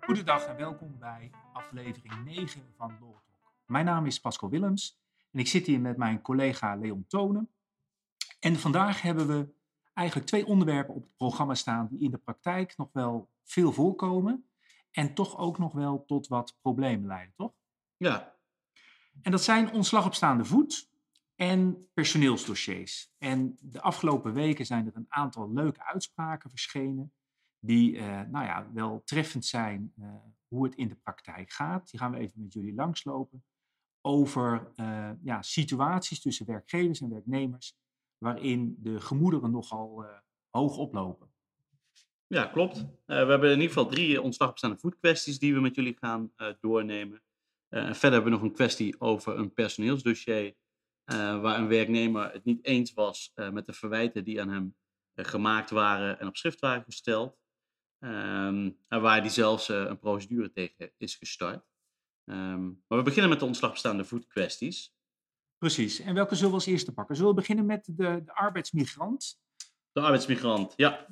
Goedendag en welkom bij aflevering 9 van Law Talk. Mijn naam is Pascal Willems en ik zit hier met mijn collega Leon Tonen. En vandaag hebben we eigenlijk twee onderwerpen op het programma staan die in de praktijk nog wel veel voorkomen en toch ook nog wel tot wat problemen leiden, toch? Ja, En dat zijn ontslag op staande voet en personeelsdossiers. En de afgelopen weken zijn er een aantal leuke uitspraken verschenen die eh, nou ja, wel treffend zijn eh, hoe het in de praktijk gaat. Die gaan we even met jullie langslopen over eh, ja, situaties tussen werkgevers en werknemers waarin de gemoederen nogal hoog oplopen. ja klopt. We hebben in ieder geval drie ontslag op staande voet kwesties die we met jullie gaan doornemen. En verder hebben we nog een kwestie over een personeelsdossier eh, waar een werknemer het niet eens was eh, met de verwijten die aan hem eh, gemaakt waren en op schrift waren gesteld. Ehm, en waar die zelfs een procedure tegen is gestart. Ehm, maar we beginnen met de ontslag op staande voet kwesties. Precies. En welke zullen we als eerste pakken? Zullen we beginnen met de, de arbeidsmigrant? De arbeidsmigrant, ja.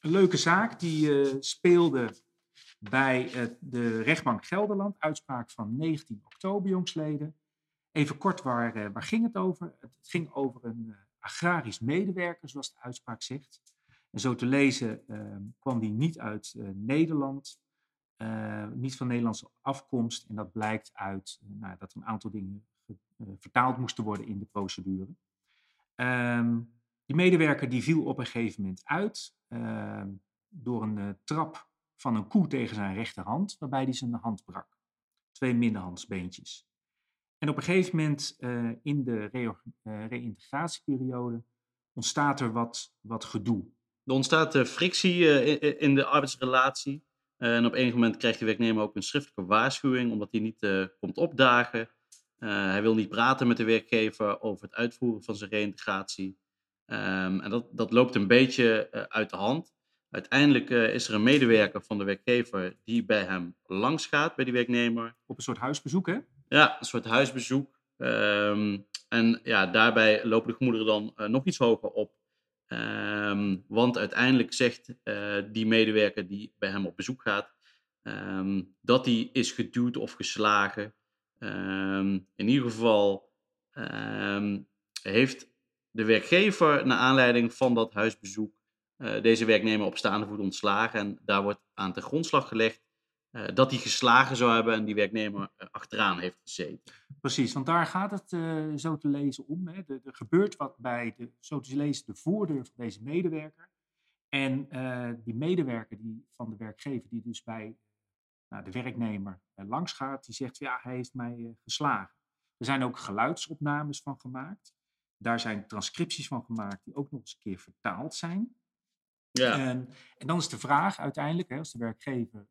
Een leuke zaak die speelde bij de rechtbank Gelderland, uitspraak van 19 oktober jongsleden. Even kort, waar, eh, waar ging het over? Het ging over een eh, agrarisch medewerker, zoals de uitspraak zegt. En zo te lezen eh, kwam die niet uit eh, Nederland, niet van Nederlandse afkomst. En dat blijkt uit nou, dat een aantal dingen ge- vertaald moesten worden in de procedure. Ehm, die medewerker die viel op een gegeven moment uit ehm, door een trap van een koe tegen zijn rechterhand, waarbij hij zijn hand brak. Twee middenhandsbeentjes. En op een gegeven moment eh, in de eh, reïntegratieperiode ontstaat er wat, wat gedoe. Er ontstaat eh, frictie eh, i- i- in de arbeidsrelatie. En op enig moment krijgt de werknemer ook een schriftelijke waarschuwing omdat hij niet komt opdagen. Hij wil niet praten met de werkgever over het uitvoeren van zijn reïntegratie. Ehm, en dat, dat loopt een beetje uit de hand. Uiteindelijk is er een medewerker van de werkgever die bij hem langs gaat, bij die werknemer. Op een soort huisbezoek, hè? Ja, een soort huisbezoek. Ehm, en ja, daarbij lopen de gemoederen dan eh, nog iets hoger op. Ehm, want uiteindelijk zegt eh, die medewerker die bij hem op bezoek gaat, ehm, dat hij is geduwd of geslagen. In ieder geval heeft de werkgever, naar aanleiding van dat huisbezoek, eh, deze werknemer op staande voet ontslagen. En daar wordt aan ten grondslag gelegd eh, dat hij geslagen zou hebben en die werknemer eh, achteraan heeft gezeten. Precies, want daar gaat het eh, zo te lezen om. Hè. Er, er gebeurt wat bij de, zo te lezen, de voordeur van deze medewerker. En die medewerker die, van de werkgever, die dus bij nou, de werknemer langs gaat, die zegt, ja, hij heeft mij geslagen. Er zijn ook geluidsopnames van gemaakt. Daar zijn transcripties van gemaakt die ook nog eens een keer vertaald zijn. Ja, En, en dan is de vraag uiteindelijk, hè, als de werkgever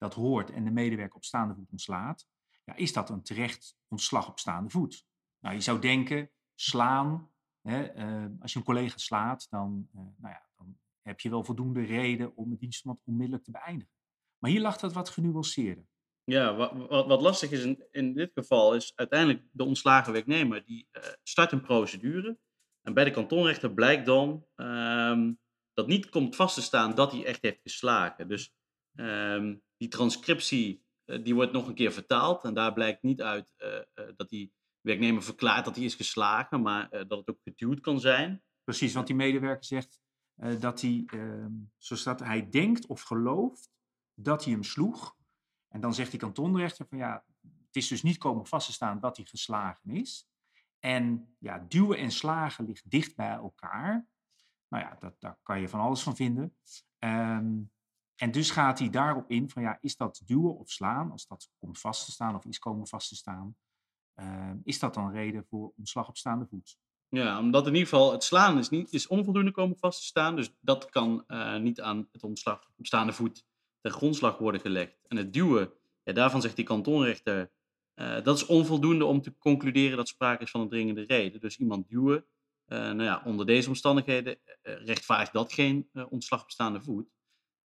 dat hoort en de medewerker op staande voet ontslaat, ja, is dat een terecht ontslag op staande voet? Nou, je zou denken, slaan, hè, eh, als je een collega slaat, dan, eh, nou ja, dan heb je wel voldoende reden om het dienstverband onmiddellijk te beëindigen. Maar hier lag dat wat genuanceerder. ja wat, wat, lastig is in, in dit geval is uiteindelijk de ontslagen werknemer die eh, start een procedure. En bij de kantonrechter blijkt dan ehm, dat niet komt vast te staan dat hij echt heeft geslagen. Dus ehm, die transcriptie eh, die wordt nog een keer vertaald en daar blijkt niet uit eh, eh, dat die werknemer verklaart dat hij is geslagen, maar dat het ook geduwd kan zijn. Precies, want die medewerker zegt dat hij, ehm, zo staat, hij denkt of gelooft dat hij hem sloeg. En dan zegt die kantonrechter van ja, het is dus niet komen vast te staan dat hij geslagen is. En ja, duwen en slagen ligt dicht bij elkaar. Nou ja, dat, daar kan je van alles van vinden. Ehm, en dus gaat hij daarop in van ja, is dat duwen of slaan, als dat komt vast te staan of is komen vast te staan, ehm, is dat dan reden voor ontslag op staande voet? Ja, omdat in ieder geval het slaan is, niet, is onvoldoende komen vast te staan. Dus dat kan eh, niet aan het ontslag op staande voet ten grondslag worden gelegd. En het duwen, daarvan zegt die kantonrechter, eh, dat is onvoldoende om te concluderen dat sprake is van een dringende reden. Dus iemand duwen, eh, nou ja, onder deze omstandigheden rechtvaardigt dat geen ontslag op staande voet.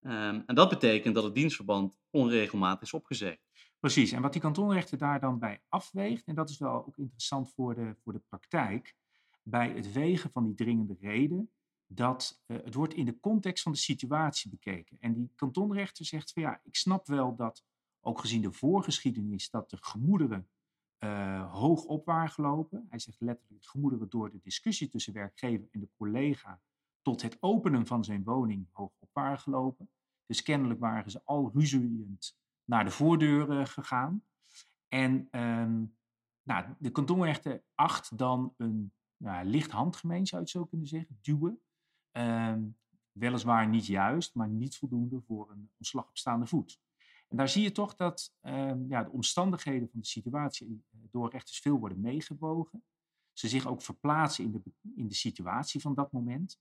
Ehm, en dat betekent dat het dienstverband onregelmatig is opgezegd. Precies, en wat die kantonrechter daar dan bij afweegt, en dat is wel ook interessant voor de, voor de praktijk. bij het wegen van die dringende reden dat uh, het wordt in de context van de situatie bekeken. En die kantonrechter zegt van ja, ik snap wel dat, ook gezien de voorgeschiedenis, dat de gemoederen uh, hoog op gelopen. Hij zegt letterlijk gemoederen door de discussie tussen werkgever en de collega tot het openen van zijn woning hoog op waren gelopen. Dus kennelijk waren ze al ruziend naar de voordeur uh, gegaan. En um, nou, de kantonrechter acht dan een nou, licht handgemeen, zou je het zo kunnen zeggen, duwen. Um, weliswaar niet juist, maar niet voldoende voor een ontslag op staande voet. En daar zie je toch dat um, ja, de omstandigheden van de situatie eh, door rechters veel worden meegewogen. Ze zich ook verplaatsen in de, in de situatie van dat moment.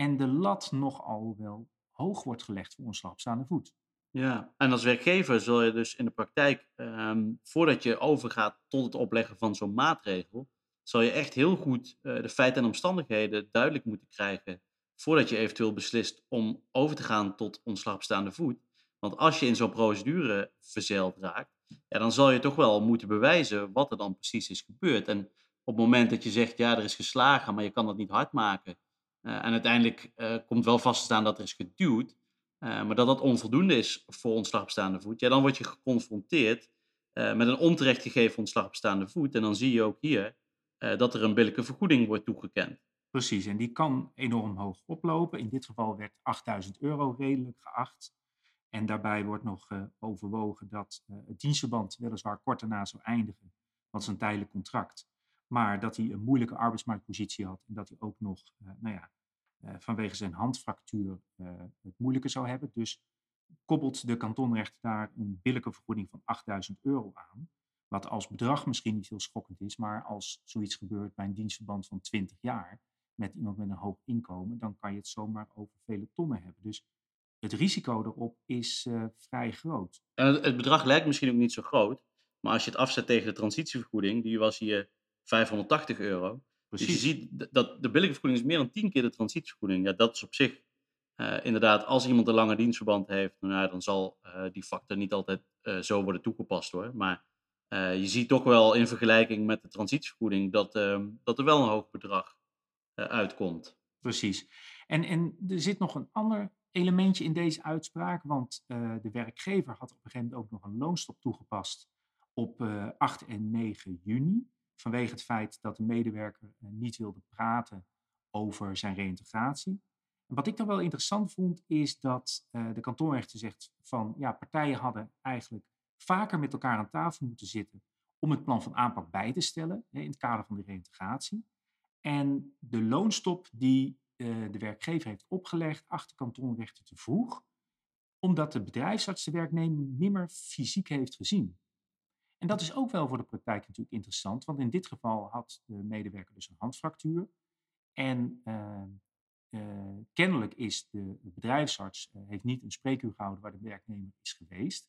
En de lat nogal wel hoog wordt gelegd voor ontslag op staande voet. Ja, en als werkgever zul je dus in de praktijk, um, voordat je overgaat tot het opleggen van zo'n maatregel, zal je echt heel goed uh, de feiten en omstandigheden duidelijk moeten krijgen voordat je eventueel beslist om over te gaan tot ontslag op staande voet. Want als je in zo'n procedure verzeild raakt, dan zal je toch wel moeten bewijzen wat er dan precies is gebeurd. En op het moment dat je zegt, ja, er is geslagen, maar je kan dat niet hard maken. Uh, en uiteindelijk uh, komt wel vast te staan dat er is geduwd. Uh, maar dat dat onvoldoende is voor ontslag op staande voet. Ja, dan word je geconfronteerd met een onterecht gegeven ontslag op staande voet. En dan zie je ook hier dat er een billijke vergoeding wordt toegekend. Precies, en die kan enorm hoog oplopen. In dit geval werd 8000 euro redelijk geacht. En daarbij wordt nog overwogen dat het dienstverband weliswaar kort daarna zou eindigen, want een tijdelijk contract. Maar dat hij een moeilijke arbeidsmarktpositie had en dat hij ook nog, nou ja, vanwege zijn handfractuur het moeilijker zou hebben. Dus koppelt de kantonrechter daar een billijke vergoeding van 8000 euro aan. Wat als bedrag misschien niet heel schokkend is, maar als zoiets gebeurt bij een dienstverband van 20 jaar met iemand met een hoog inkomen, dan kan je het zomaar over vele tonnen hebben. Dus het risico erop is uh, vrij groot. En het, het, bedrag lijkt misschien ook niet zo groot, maar als je het afzet tegen de transitievergoeding, die was hier 580 euro. Precies. Dus je ziet dat de billige vergoeding is meer dan 10 keer de transitievergoeding. Ja, dat is op zich uh, inderdaad, als iemand een lange dienstverband heeft, nou, dan zal uh, die factor niet altijd zo worden toegepast hoor. Maar je ziet toch wel in vergelijking met de transitievergoeding dat, ehm, dat er wel een hoog bedrag uitkomt. Precies. En, en er zit nog een ander elementje in deze uitspraak, want de werkgever had op een gegeven moment ook nog een loonstop toegepast op uh, 8 en 9 juni, vanwege het feit dat de medewerker uh, niet wilde praten over zijn reïntegratie. En wat ik dan wel interessant vond, is dat uh, de kantonrechter zegt van ja, partijen hadden eigenlijk vaker met elkaar aan tafel moeten zitten om het plan van aanpak bij te stellen hè, in het kader van de reïntegratie. En de loonstop die uh, de werkgever heeft opgelegd, achter kantonrechter te vroeg, omdat de bedrijfsarts de werknemer nimmer fysiek heeft gezien. En dat is ook wel voor de praktijk natuurlijk interessant, want in dit geval had de medewerker dus een handfractuur. En uh, uh, kennelijk is de bedrijfsarts heeft niet een spreekuur gehouden waar de werknemer is geweest.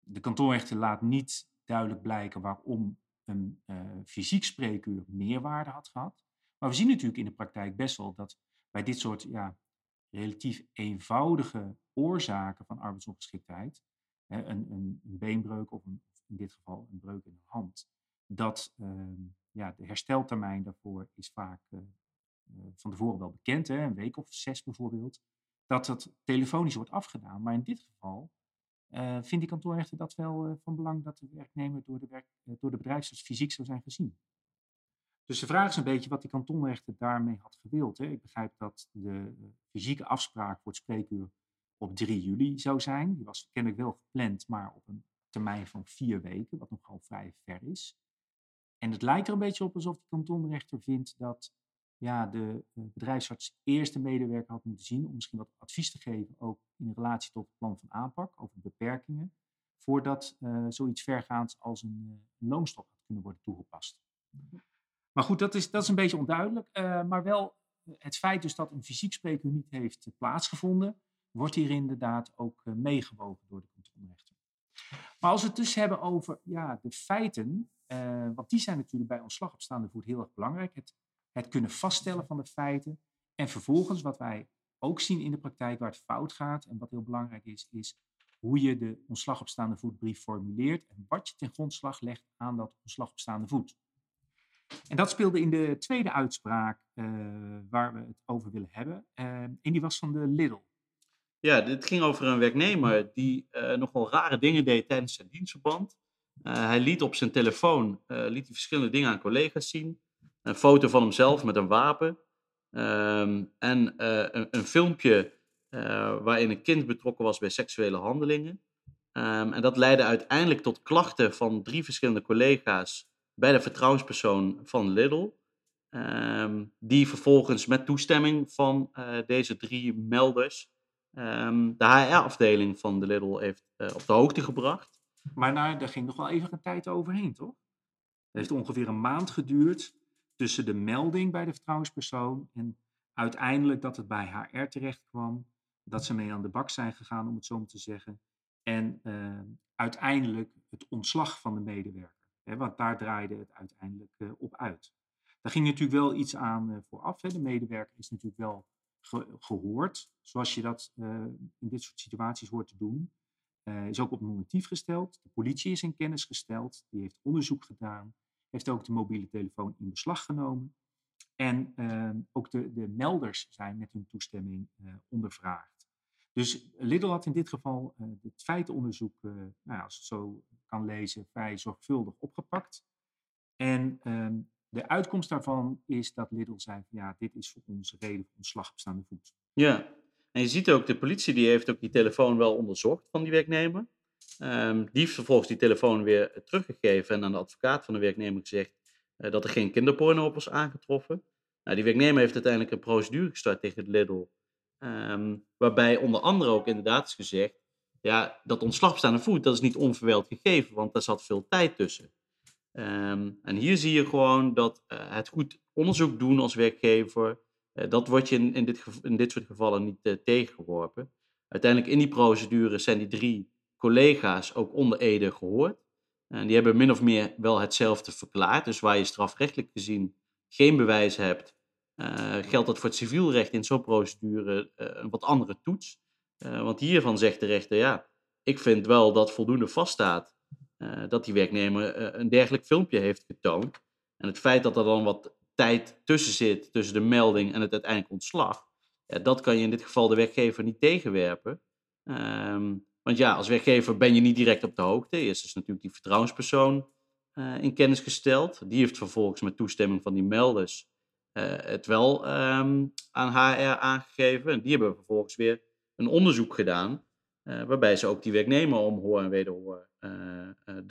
De kantonrechter laat niet duidelijk blijken waarom een fysiek spreekuur meerwaarde had gehad. Maar we zien natuurlijk in de praktijk best wel dat bij dit soort ja, relatief eenvoudige oorzaken van arbeidsongeschiktheid, een, een, beenbreuk of, een, in dit geval een breuk in de hand, dat uh, ja, de hersteltermijn daarvoor is vaak uh, van tevoren wel bekend, hè, een week of zes bijvoorbeeld, dat dat telefonisch wordt afgedaan. Maar in dit geval uh, vindt die kantoorrechter dat wel van belang dat de werknemer door de, werk, door de bedrijfsarts fysiek zou zijn gezien. Dus de vraag is een beetje wat die kantonrechter daarmee had gewild. Hè. Ik begrijp dat de fysieke afspraak voor het spreekuur op 3 juli zou zijn. Die was kennelijk wel gepland, maar op een termijn van vier weken, wat nogal vrij ver is. En het lijkt er een beetje op alsof de kantonrechter vindt dat ja, de bedrijfsarts eerst de medewerker had moeten zien om misschien wat advies te geven, ook in relatie tot het plan van aanpak over beperkingen, voordat uh, zoiets vergaands als een uh, loonstop had kunnen worden toegepast. Maar goed, dat is, dat is een beetje onduidelijk. Uh, maar wel het feit dus dat een fysiek spreekuur niet heeft plaatsgevonden, wordt hier inderdaad ook meegewogen door de kantonrechter. Maar als we het dus hebben over ja, de feiten, uh, want die zijn natuurlijk bij ontslag op staande voet heel erg belangrijk. Het, het kunnen vaststellen van de feiten. En vervolgens, wat wij ook zien in de praktijk waar het fout gaat en wat heel belangrijk is, is hoe je de ontslag op staande voetbrief formuleert en wat je ten grondslag legt aan dat ontslag op staande voet. En dat speelde in de tweede uitspraak uh, waar we het over willen hebben. Uh, en die was van de Lidl. Ja, dit ging over een werknemer die uh, nogal rare dingen deed tijdens zijn dienstverband. hij liet op zijn telefoon liet hij verschillende dingen aan collega's zien. Een foto van hemzelf met een wapen. Um, en een, een, filmpje waarin een kind betrokken was bij seksuele handelingen. Um, en dat leidde uiteindelijk tot klachten van drie verschillende collega's bij de vertrouwenspersoon van Lidl. Um, die vervolgens met toestemming van deze drie melders um, de HR-afdeling van de Lidl heeft uh, op de hoogte gebracht. Maar nou, daar ging nog wel even een tijd overheen, toch? Het heeft ongeveer een maand geduurd tussen de melding bij de vertrouwenspersoon en uiteindelijk dat het bij HR terecht kwam, dat ze mee aan de bak zijn gegaan, om het zo maar te zeggen. En uh, uiteindelijk het ontslag van de medewerker. Hè, want daar draaide het uiteindelijk uh, op uit. Daar ging natuurlijk wel iets aan uh, vooraf. Hè. De medewerker is natuurlijk wel ge gehoord, zoals je dat in dit soort situaties hoort te doen. is ook op normatief gesteld. De politie is in kennis gesteld. Die heeft onderzoek gedaan. Heeft ook de mobiele telefoon in beslag genomen. En ehm, ook de, de melders zijn met hun toestemming ondervraagd. Dus Lidl had in dit geval het feitenonderzoek, nou, als het zo kan lezen, vrij zorgvuldig opgepakt. En uh, de uitkomst daarvan is dat Lidl zei: van, ja, dit is voor ons reden voor ontslag voet. Ja, en je ziet ook, de politie die heeft ook die telefoon wel onderzocht van die werknemer. Um, die heeft vervolgens die telefoon weer teruggegeven en aan de advocaat van de werknemer gezegd uh, dat er geen kinderporno op was aangetroffen. Nou, die werknemer heeft uiteindelijk een procedure gestart tegen Lidl Um, waarbij onder andere ook inderdaad is gezegd, ja, dat ontslag staande voet, dat is niet onverwijld gegeven, want daar zat veel tijd tussen. Um, en hier zie je gewoon dat uh, het goed onderzoek doen als werkgever, uh, dat wordt je in, dit, in dit soort gevallen niet uh, tegengeworpen. Uiteindelijk in die procedure zijn die drie collega's ook onder Ede gehoord. En die hebben min of meer wel hetzelfde verklaard. Dus waar je strafrechtelijk gezien geen bewijs hebt, geldt dat voor het civielrecht in zo'n procedure een wat andere toets. Want hiervan zegt de rechter, ja, ik vind wel dat voldoende vaststaat dat die werknemer een dergelijk filmpje heeft getoond. En het feit dat er dan wat tijd tussen zit, tussen de melding en het uiteindelijk ontslag, dat kan je in dit geval de werkgever niet tegenwerpen. Um, want ja, als werkgever ben je niet direct op de hoogte. Eerst is natuurlijk die vertrouwenspersoon in kennis gesteld. Die heeft vervolgens met toestemming van die melders het wel um, aan HR aangegeven. En die hebben vervolgens weer een onderzoek gedaan. Uh, waarbij ze ook die werknemer om hoor en wederhoor uh,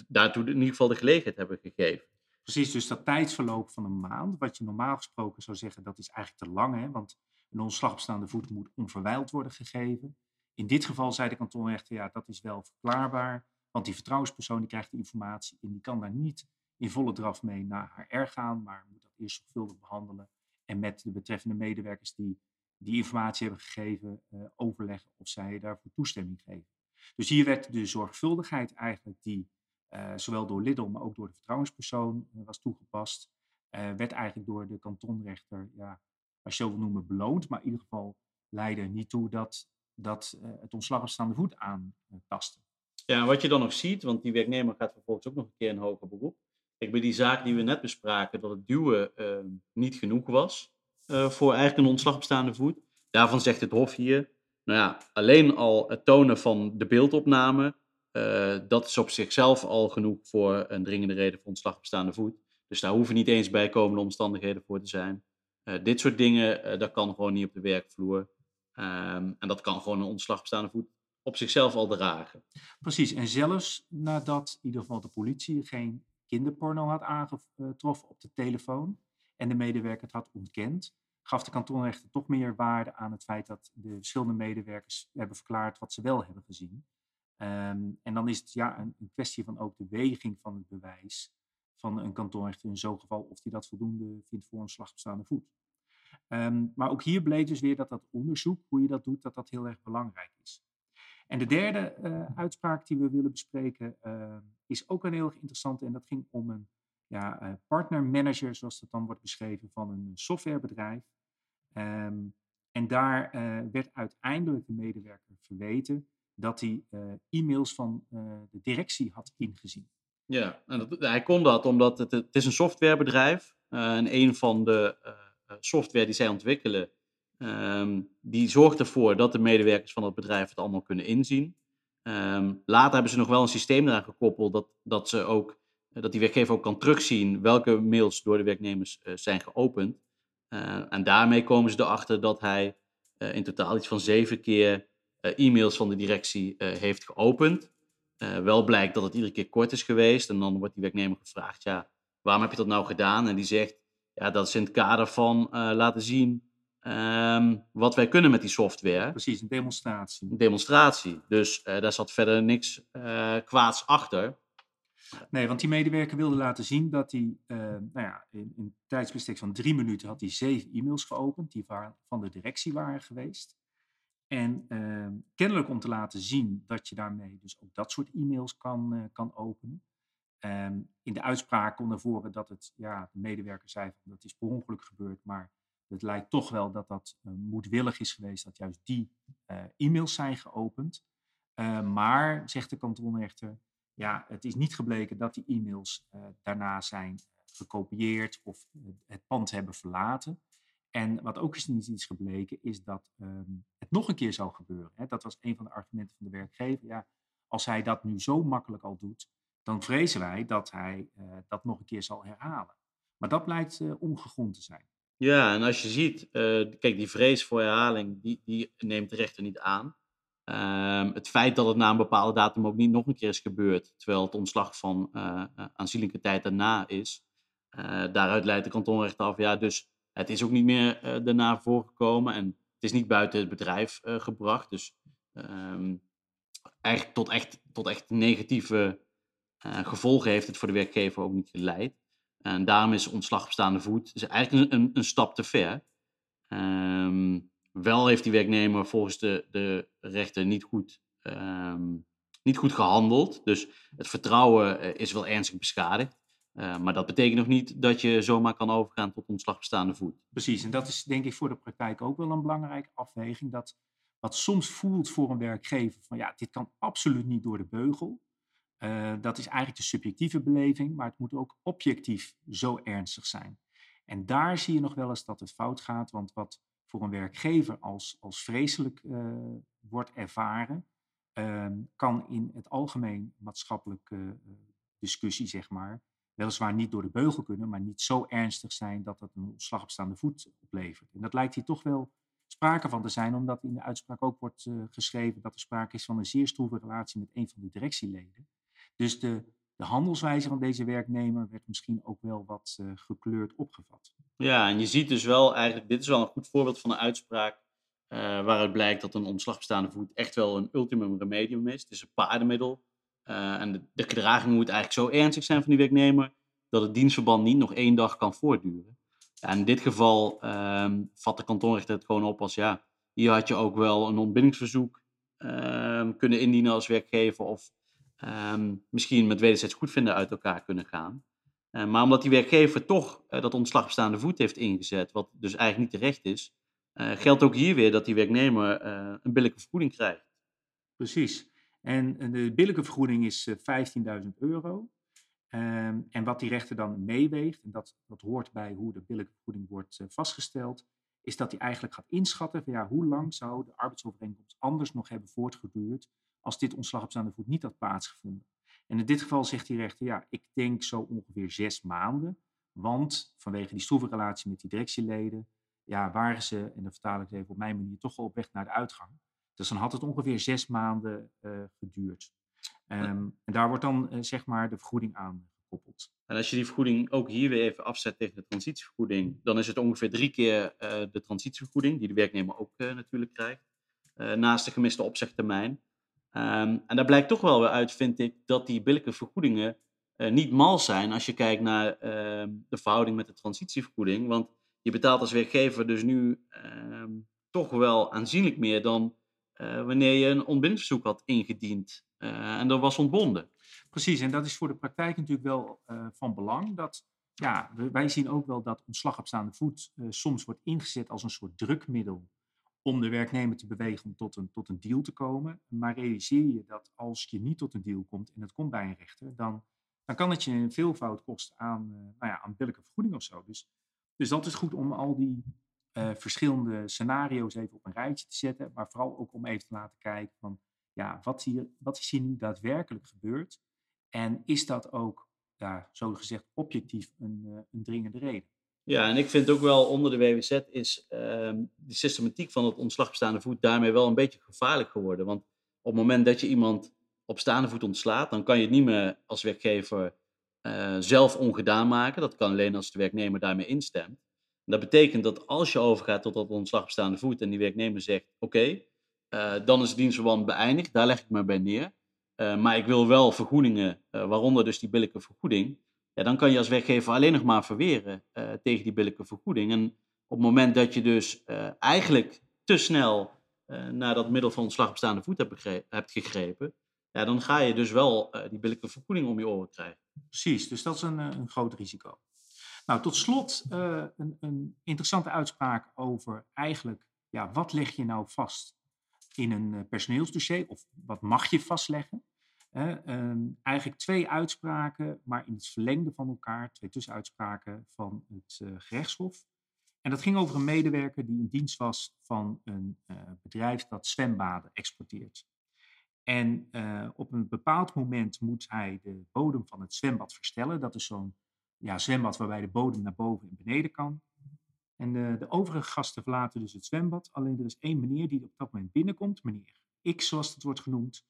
daartoe in ieder geval de gelegenheid hebben gegeven. Precies, dus dat tijdsverloop van een maand, wat je normaal gesproken zou zeggen, dat is eigenlijk te lang. Hè? Want een ontslag op staande voet moet onverwijld worden gegeven. In dit geval zei de kantonrechter, ja, dat is wel verklaarbaar. Want die vertrouwenspersoon die krijgt de informatie en die kan daar niet in volle draf mee naar HR gaan, maar moet dat eerst zorgvuldig behandelen en met de betreffende medewerkers die die informatie hebben gegeven, uh, overleggen of zij daarvoor toestemming geven. Dus hier werd de zorgvuldigheid eigenlijk die uh, zowel door Lidl, maar ook door de vertrouwenspersoon uh, was toegepast, werd eigenlijk door de kantonrechter, ja, als je zo wil noemen, beloond, maar in ieder geval leidde niet toe dat, dat het ontslag op staande voet aantastte. Ja, wat je dan nog ziet, want die werknemer gaat vervolgens ook nog een keer een hoger beroep, Kijk, bij die zaak die we net bespraken, dat het duwen niet genoeg was uh, voor eigenlijk een ontslag op staande voet. Daarvan zegt het Hof hier, nou ja, alleen al het tonen van de beeldopname, uh, dat is op zichzelf al genoeg voor een dringende reden voor ontslag op staande voet. Dus daar hoeven niet eens bijkomende omstandigheden voor te zijn. dit soort dingen, dat kan gewoon niet op de werkvloer. Um, en dat kan gewoon een ontslag op staande voet op zichzelf al dragen. Precies, en zelfs nadat in ieder geval de politie geen kinderporno had aangetroffen op de telefoon en de medewerker het had ontkend, gaf de kantonrechter toch meer waarde aan het feit dat de verschillende medewerkers hebben verklaard wat ze wel hebben gezien. Um, en dan is het ja, een, kwestie van ook de weging van het bewijs van een kantonrechter in zo'n geval of hij dat voldoende vindt voor een slagstaande voet. Um, maar ook hier bleek dus weer dat dat onderzoek, hoe je dat doet, dat dat heel erg belangrijk is. En de derde uh, uitspraak die we willen bespreken uh, is ook een heel erg interessante. En dat ging om een ja, uh, partnermanager, zoals dat dan wordt beschreven, van een softwarebedrijf. Um, en daar werd uiteindelijk de medewerker verweten dat hij e-mails van de directie had ingezien. Ja, en dat, hij kon dat omdat het, het is een softwarebedrijf en een van de software die zij ontwikkelen, ehm, die zorgt ervoor dat de medewerkers van het bedrijf het allemaal kunnen inzien. Ehm, later hebben ze nog wel een systeem eraan gekoppeld dat, dat, ze ook, dat die werkgever ook kan terugzien welke mails door de werknemers zijn geopend. en daarmee komen ze erachter dat hij in totaal iets van zeven keer e-mails van de directie heeft geopend. Wel blijkt dat het iedere keer kort is geweest. En dan wordt die werknemer gevraagd, ja, waarom heb je dat nou gedaan? En die zegt, ja, dat is in het kader van uh, laten zien um, wat wij kunnen met die software. Precies, een demonstratie. Een demonstratie. Dus uh, daar zat verder niks kwaads achter. Nee, want die medewerker wilde laten zien dat hij, nou ja, in, in een tijdsbestek van drie minuten had hij zeven e-mails geopend, die van de directie waren geweest. En uh, kennelijk om te laten zien dat je daarmee dus ook dat soort e-mails kan, uh, kan openen. Um, in de uitspraak kon naar voren dat het, ja, de medewerker zei van dat is per ongeluk gebeurd, maar het lijkt toch wel dat dat uh, moedwillig is geweest dat juist die e-mails zijn geopend. maar, zegt de kantonrechter, ja, het is niet gebleken dat die e-mails daarna zijn gekopieerd of het pand hebben verlaten. En wat ook is niet is gebleken, is dat um, het nog een keer zou gebeuren. Hè. Dat was een van de argumenten van de werkgever. Ja, als hij dat nu zo makkelijk al doet, dan vrezen wij dat hij uh, dat nog een keer zal herhalen. Maar dat blijkt uh, ongegrond te zijn. Ja, en als je ziet, kijk, die vrees voor herhaling, die, die neemt de rechter niet aan. Um, het feit dat het na een bepaalde datum ook niet nog een keer is gebeurd, terwijl het ontslag van aanzienlijke tijd daarna is, daaruit leidt de kantonrechter af, ja, dus het is ook niet meer uh, daarna voorgekomen en het is niet buiten het bedrijf uh, gebracht. Dus um, eigenlijk tot echt, tot echt negatieve uh, gevolgen heeft het voor de werkgever ook niet geleid. En daarom is ontslag op staande voet is eigenlijk een, een stap te ver. Um, wel heeft die werknemer volgens de, de rechter niet goed, um, niet goed gehandeld. Dus het vertrouwen is wel ernstig beschadigd. Uh, maar dat betekent nog niet dat je zomaar kan overgaan tot ontslag bestaande voet. Precies, en dat is denk ik voor de praktijk ook wel een belangrijke afweging. Dat wat soms voelt voor een werkgever van ja, dit kan absoluut niet door de beugel. Uh, dat is eigenlijk de subjectieve beleving, maar het moet ook objectief zo ernstig zijn. En daar zie je nog wel eens dat het fout gaat, want wat voor een werkgever als, als vreselijk uh, wordt ervaren, kan in het algemeen maatschappelijke discussie, zeg maar, weliswaar niet door de beugel kunnen, maar niet zo ernstig zijn dat dat een slag op staande voet oplevert. En dat lijkt hier toch wel sprake van te zijn, omdat in de uitspraak ook wordt uh, geschreven dat er sprake is van een zeer stroeve relatie met een van de directieleden. Dus de, de handelswijze van deze werknemer werd misschien ook wel wat gekleurd opgevat. Ja, en je ziet dus wel eigenlijk, dit is wel een goed voorbeeld van een uitspraak uh, waaruit blijkt dat een ontslag bestaande voet echt wel een ultimum remedium is. Het is een paardenmiddel uh, en de, de, gedraging moet eigenlijk zo ernstig zijn van die werknemer dat het dienstverband niet nog één dag kan voortduren. Ja, in dit geval um, vat de kantonrechter het gewoon op als ja, hier had je ook wel een ontbindingsverzoek um, kunnen indienen als werkgever of um, misschien met wederzijds goedvinden uit elkaar kunnen gaan. Uh, maar omdat die werkgever toch uh, dat ontslag bestaande voet heeft ingezet, wat dus eigenlijk niet terecht is, uh, geldt ook hier weer dat die werknemer een billijke vergoeding krijgt. Precies. En de billijke vergoeding is 15.000 eh, euro. Ehm, en wat die rechter dan meeweegt, en dat, hoort bij hoe de billijke vergoeding wordt vastgesteld, is dat hij eigenlijk gaat inschatten van ja, hoe lang zou de arbeidsovereenkomst anders nog hebben voortgeduurd als dit ontslag op staande voet niet had plaatsgevonden. En in dit geval zegt die rechter, ja, ik denk zo ongeveer zes maanden, want vanwege die stroeve relatie met die directieleden, ja, waren ze, en dan vertaal ik het even op mijn manier, toch al op weg naar de uitgang. Dus dan had het ongeveer zes maanden uh, geduurd. Um, en daar wordt dan uh, zeg maar de vergoeding aan gekoppeld. En als je die vergoeding ook hier weer even afzet tegen de transitievergoeding, dan is het ongeveer drie keer uh, de transitievergoeding, die de werknemer ook natuurlijk krijgt, naast de gemiste opzegtermijn. Um, en daar blijkt toch wel weer uit, vind ik, dat die billijke vergoedingen niet mal zijn als je kijkt naar ehm, de verhouding met de transitievergoeding. Want je betaalt als werkgever dus nu toch wel aanzienlijk meer dan uh, wanneer je een ontbindingsverzoek had ingediend uh, en dat was ontbonden. Precies, en dat is voor de praktijk natuurlijk wel van belang. Dat, ja, wij zien ook wel dat ontslag op staande voet soms wordt ingezet als een soort drukmiddel om de werknemer te bewegen om tot een, tot een deal te komen. Maar realiseer je dat als je niet tot een deal komt en het komt bij een rechter, dan dan kan het je een veelvoud kosten aan, uh, nou ja, aan billijke vergoeding of zo. Dus, dus dat is goed om al die uh, verschillende scenario's even op een rijtje te zetten, maar vooral ook om even te laten kijken van, ja, wat, hier, wat is hier nu daadwerkelijk gebeurd? En is dat ook, ja, zo gezegd, objectief een, uh, een dringende reden? Ja, en ik vind ook wel onder de WWZ is uh, de systematiek van het ontslag op staande voet daarmee wel een beetje gevaarlijk geworden. Want op het moment dat je iemand op staande voet ontslaat, dan kan je het niet meer als werkgever uh, zelf ongedaan maken. Dat kan alleen als de werknemer daarmee instemt. Dat betekent dat als je overgaat tot dat ontslag op staande voet en die werknemer zegt: Oké, uh, dan is het dienstverband beëindigd, daar leg ik me bij neer. Uh, maar ik wil wel vergoedingen, waaronder dus die billijke vergoeding ja, dan kan je als werkgever alleen nog maar verweren uh, tegen die billijke vergoeding. En op het moment dat je dus uh, eigenlijk te snel uh, naar dat middel van ontslag op staande voet hebt, hebt gegrepen, ja, dan ga je dus wel die billijke vergoeding om je oren krijgen. Precies, dus dat is een, een groot risico. Nou, tot slot een, een, interessante uitspraak over eigenlijk, ja, wat leg je nou vast in een personeelsdossier of wat mag je vastleggen? Ehm, eigenlijk twee uitspraken, maar in het verlengde van elkaar, twee tussenuitspraken van het uh, gerechtshof. En dat ging over een medewerker die in dienst was van een uh, bedrijf dat zwembaden exporteert. En uh, op een bepaald moment moet hij de bodem van het zwembad verstellen. Dat is zo'n ja, zwembad waarbij de bodem naar boven en beneden kan. En de, de overige gasten verlaten dus het zwembad. Alleen er is één meneer die op dat moment binnenkomt, meneer X zoals het wordt genoemd.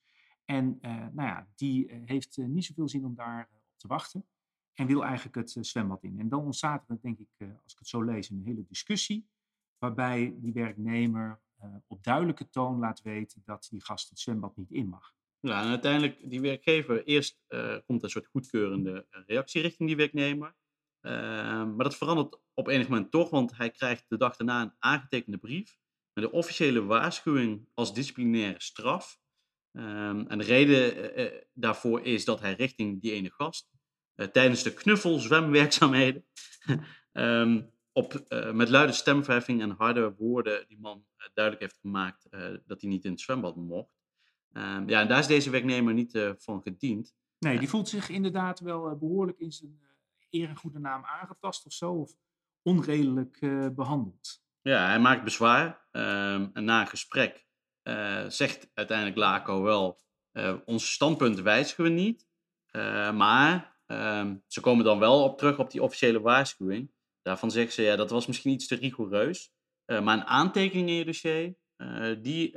En uh, nou ja, die uh, heeft uh, niet zoveel zin om daar op te wachten. En wil eigenlijk het zwembad in. En dan ontstaat er, denk ik, als ik het zo lees, een hele discussie. Waarbij die werknemer op duidelijke toon laat weten dat die gast het zwembad niet in mag. Ja, en uiteindelijk, die werkgever, eerst komt een soort goedkeurende reactie richting die werknemer. Ehm, maar dat verandert op enig moment toch, want hij krijgt de dag daarna een aangetekende brief met de officiële waarschuwing als disciplinaire straf Um, en de reden uh, daarvoor is dat hij richting die ene gast uh, tijdens de knuffelzwemwerkzaamheden um, op, uh, met luide stemverheffing en harde woorden die man duidelijk heeft gemaakt dat hij niet in het zwembad mocht. Um, ja, en daar is deze werknemer niet van gediend. Nee, die voelt zich inderdaad wel behoorlijk in zijn eer en goede naam aangetast of zo, of onredelijk behandeld. Ja, hij maakt bezwaar en na een gesprek zegt uiteindelijk Laco wel, uh, ons standpunt wijzigen we niet. Uh, maar ehm, ze komen dan wel op terug op die officiële waarschuwing. Daarvan zeggen ze, ja, dat was misschien iets te rigoureus. maar een aantekening in je dossier, die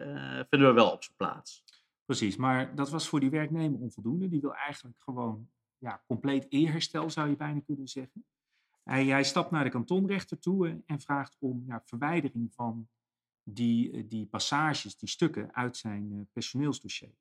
vinden we wel op zijn plaats. Precies, maar dat was voor die werknemer onvoldoende. Die wil eigenlijk gewoon ja, compleet eerherstel, zou je bijna kunnen zeggen. Hij, hij stapt naar de kantonrechter toe en vraagt om ja, verwijdering van die, eh, die passages, die stukken uit zijn uh, personeelsdossier.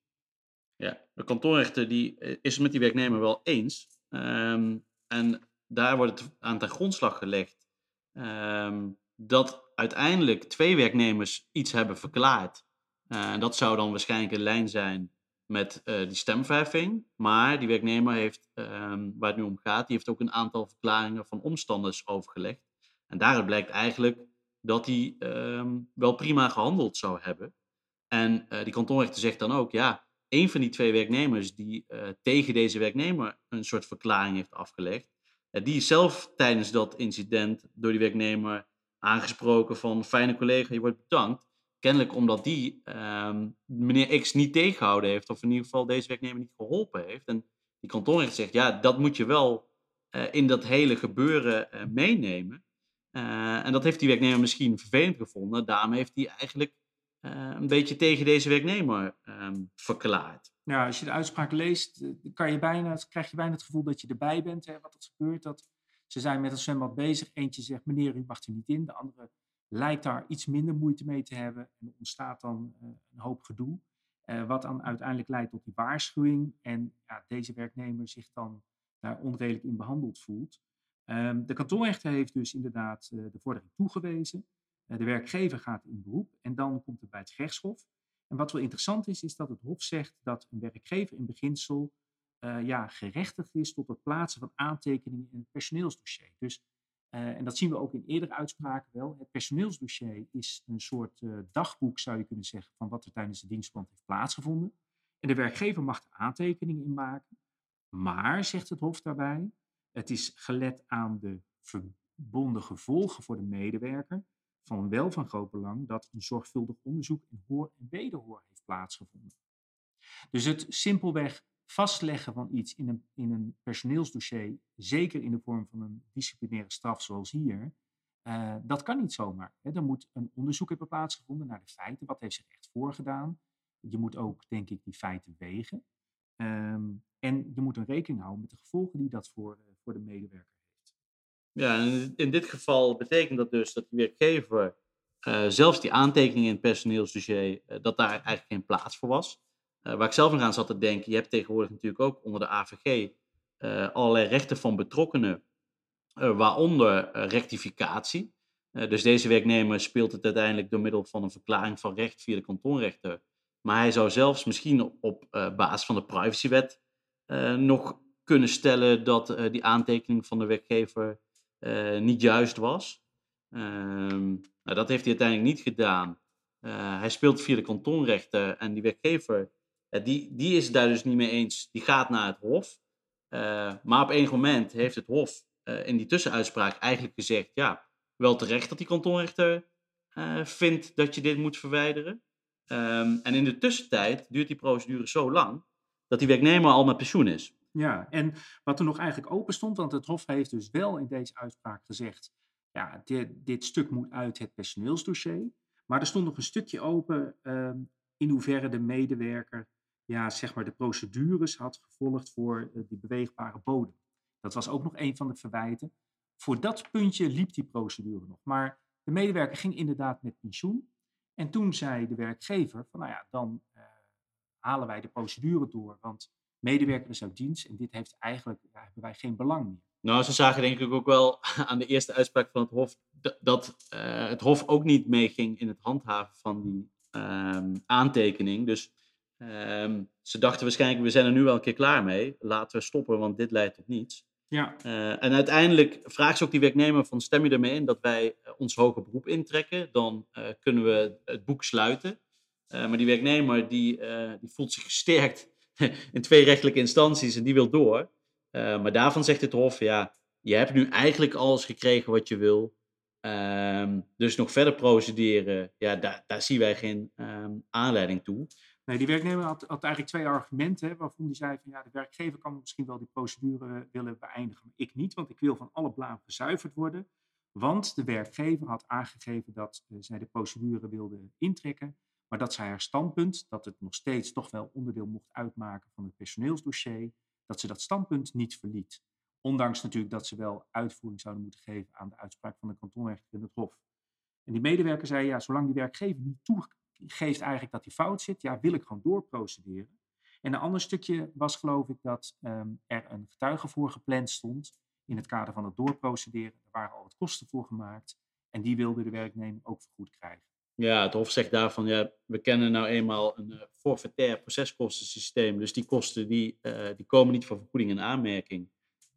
Ja, de kantoorrechter die eh, is het met die werknemer wel eens. Um, en daar wordt het aan ten grondslag gelegd um, dat uiteindelijk twee werknemers iets hebben verklaard. Uh, dat zou dan waarschijnlijk in lijn zijn met die stemverheffing. Maar die werknemer heeft, um, waar het nu om gaat, die heeft ook een aantal verklaringen van omstanders overgelegd. En daaruit blijkt eigenlijk dat hij ehm, wel prima gehandeld zou hebben. En uh, die kantonrechter zegt dan ook, ja, een van die twee werknemers die uh, tegen deze werknemer een soort verklaring heeft afgelegd, uh, die is zelf tijdens dat incident door die werknemer aangesproken van fijne collega, je wordt bedankt. Kennelijk omdat die ehm, meneer X niet tegengehouden heeft, of in ieder geval deze werknemer niet geholpen heeft. En die kantonrechter zegt, ja, dat moet je wel in dat hele gebeuren meenemen. Uh, en dat heeft die werknemer misschien vervelend gevonden. Daarom heeft hij eigenlijk uh, een beetje tegen deze werknemer um, verklaard. Ja, als je de uitspraak leest, eh, kan je bijna, krijg je bijna het gevoel dat je erbij bent. Hè, wat er gebeurt. Dat ze zijn met het zwembad bezig. Eentje zegt, meneer, u mag er niet in. De andere lijkt daar iets minder moeite mee te hebben. En er ontstaat dan een hoop gedoe. Wat dan uiteindelijk leidt tot die waarschuwing. En ja, deze werknemer zich dan daar onredelijk in behandeld voelt. Um, de kantonrechter heeft dus inderdaad uh, de vordering toegewezen. Uh, de werkgever gaat in beroep en dan komt het bij het gerechtshof. En wat wel interessant is, is dat het Hof zegt dat een werkgever in beginsel uh, ja, gerechtigd is tot het plaatsen van aantekeningen in het personeelsdossier. Dus, en dat zien we ook in eerdere uitspraken wel. Het personeelsdossier is een soort dagboek, zou je kunnen zeggen, van wat er tijdens de dienstverband heeft plaatsgevonden. En de werkgever mag er aantekeningen in maken. Maar, zegt het Hof daarbij, het is gelet aan de verbonden gevolgen voor de medewerker van wel van groot belang dat een zorgvuldig onderzoek en hoor en wederhoor heeft plaatsgevonden. Dus het simpelweg vastleggen van iets in een, in een personeelsdossier, zeker in de vorm van een disciplinaire straf zoals hier, uh, dat kan niet zomaar. Hè. Er moet een onderzoek hebben plaatsgevonden naar de feiten. Wat heeft zich echt voorgedaan? Je moet ook, denk ik, die feiten wegen. Um, en je moet een rekening houden met de gevolgen die dat voor, uh, voor de medewerker heeft. Ja, in dit geval betekent dat dus dat de werkgever uh, zelfs die aantekeningen in het personeelsdossier, dat daar eigenlijk geen plaats voor was. waar ik zelf nog aan zat te denken, je hebt tegenwoordig natuurlijk ook onder de AVG allerlei rechten van betrokkenen waaronder rectificatie. Dus deze werknemer speelt het uiteindelijk door middel van een verklaring van recht via de kantonrechter. Maar hij zou zelfs misschien op basis van de privacywet nog kunnen stellen dat die aantekening van de werkgever niet juist was. Ehm, nou, dat heeft hij uiteindelijk niet gedaan. hij speelt via de kantonrechter en die werkgever, die, die is het daar dus niet mee eens. Die gaat naar het hof. maar op enig moment heeft het hof in die tussenuitspraak eigenlijk gezegd, ja, wel terecht dat die kantonrechter vindt dat je dit moet verwijderen. Um, en in de tussentijd duurt die procedure zo lang dat die werknemer al met pensioen is. Ja, en wat er nog eigenlijk open stond, want het Hof heeft dus wel in deze uitspraak gezegd, ja, dit, dit stuk moet uit het personeelsdossier. Maar er stond nog een stukje open um, in hoeverre de medewerker ja, zeg maar de procedures had gevolgd voor uh, die beweegbare bodem. Dat was ook nog een van de verwijten. Voor dat puntje liep die procedure nog. Maar de medewerker ging inderdaad met pensioen. En toen zei de werkgever van nou ja, dan uh, halen wij de procedure door. Want medewerker is uit dienst en dit heeft eigenlijk, ja, hebben wij geen belang meer. Nou, ze zagen denk ik ook wel aan de eerste uitspraak van het Hof dat uh, het Hof ook niet meeging in het handhaven van die uh, aantekening. Dus um, ze dachten waarschijnlijk, we zijn er nu wel een keer klaar mee. Laten we stoppen, want dit leidt tot niets. Ja. Uh, en uiteindelijk vraagt ze ook die werknemer van stem je ermee in dat wij eh, ons hoger beroep intrekken, dan uh, kunnen we het boek sluiten. maar die werknemer die, die voelt zich gesterkt in twee rechtelijke instanties en die wil door. maar daarvan zegt het Hof, ja, je hebt nu eigenlijk alles gekregen wat je wil. Um, dus nog verder procederen, ja, daar, daar zien wij geen um, aanleiding toe. Nee, die werknemer had, had eigenlijk twee argumenten waarvan hij zei van ja, de werkgever kan misschien wel die procedure willen beëindigen, maar ik niet, want ik wil van alle blaam gezuiverd worden. Want de werkgever had aangegeven dat uh, zij de procedure wilde intrekken, maar dat zij haar standpunt, dat het nog steeds toch wel onderdeel mocht uitmaken van het personeelsdossier, dat ze dat standpunt niet verliet. Ondanks natuurlijk dat ze wel uitvoering zouden moeten geven aan de uitspraak van de kantonrechter in het Hof. En die medewerker zei, ja, zolang die werkgever niet toe, geeft eigenlijk dat hij fout zit, ja, wil ik gewoon doorprocederen. En een ander stukje was geloof ik dat um, er een getuige voor gepland stond in het kader van het doorprocederen. Er waren al wat kosten voor gemaakt en die wilde de werknemer ook vergoed krijgen. Ja, het Hof zegt daarvan, ja, we kennen nou eenmaal een uh, forfaitair proceskostensysteem, dus die kosten die, uh, die komen niet voor vergoeding in aanmerking.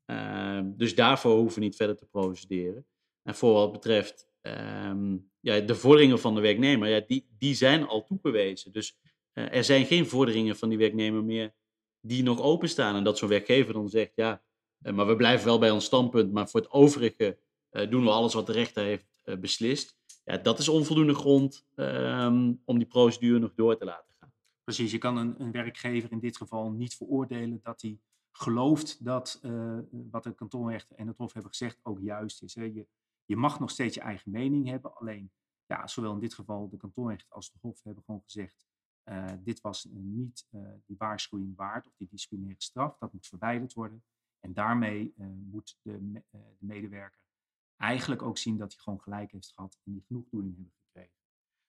Uh, dus daarvoor hoeven we niet verder te procederen. En voor wat betreft um, ja, de vorderingen van de werknemer, ja, die, die zijn al toegewezen. Dus uh, er zijn geen vorderingen van die werknemer meer die nog openstaan. En dat zo'n werkgever dan zegt, ja, maar we blijven wel bij ons standpunt, maar voor het overige doen we alles wat de rechter heeft beslist. Ja, dat is onvoldoende grond um, om die procedure nog door te laten gaan. Precies, je kan een, een werkgever in dit geval niet veroordelen dat hij gelooft dat wat de kantonrechter en het Hof hebben gezegd ook juist is. Hè. Je, je mag nog steeds je eigen mening hebben, alleen ja, zowel in dit geval de kantonrechter als de Hof hebben gewoon gezegd, uh, dit was niet uh, die waarschuwing waard of die disciplinaire straf, dat moet verwijderd worden. En daarmee moet de, de, medewerker eigenlijk ook zien dat hij gewoon gelijk heeft gehad en die genoegdoening hebben gekregen.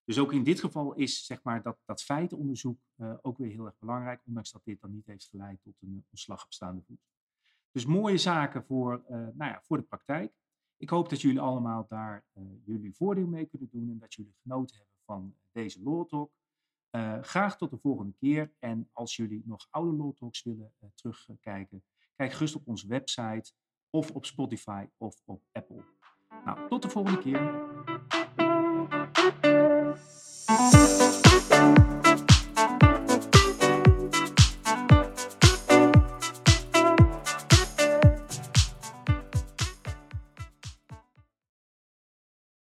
Dus ook in dit geval is zeg maar, dat, dat feitenonderzoek ook weer heel erg belangrijk, ondanks dat dit dan niet heeft geleid tot een ontslag op staande voet. Dus mooie zaken voor, nou ja, voor de praktijk. Ik hoop dat jullie allemaal daar uh, jullie voordeel mee kunnen doen en dat jullie genoten hebben van deze Law Talk. Uh, graag tot de volgende keer. En als jullie nog oude Law Talks willen uh, terugkijken, kijk gerust op onze website of op Spotify of op Apple. Nou, tot de volgende keer.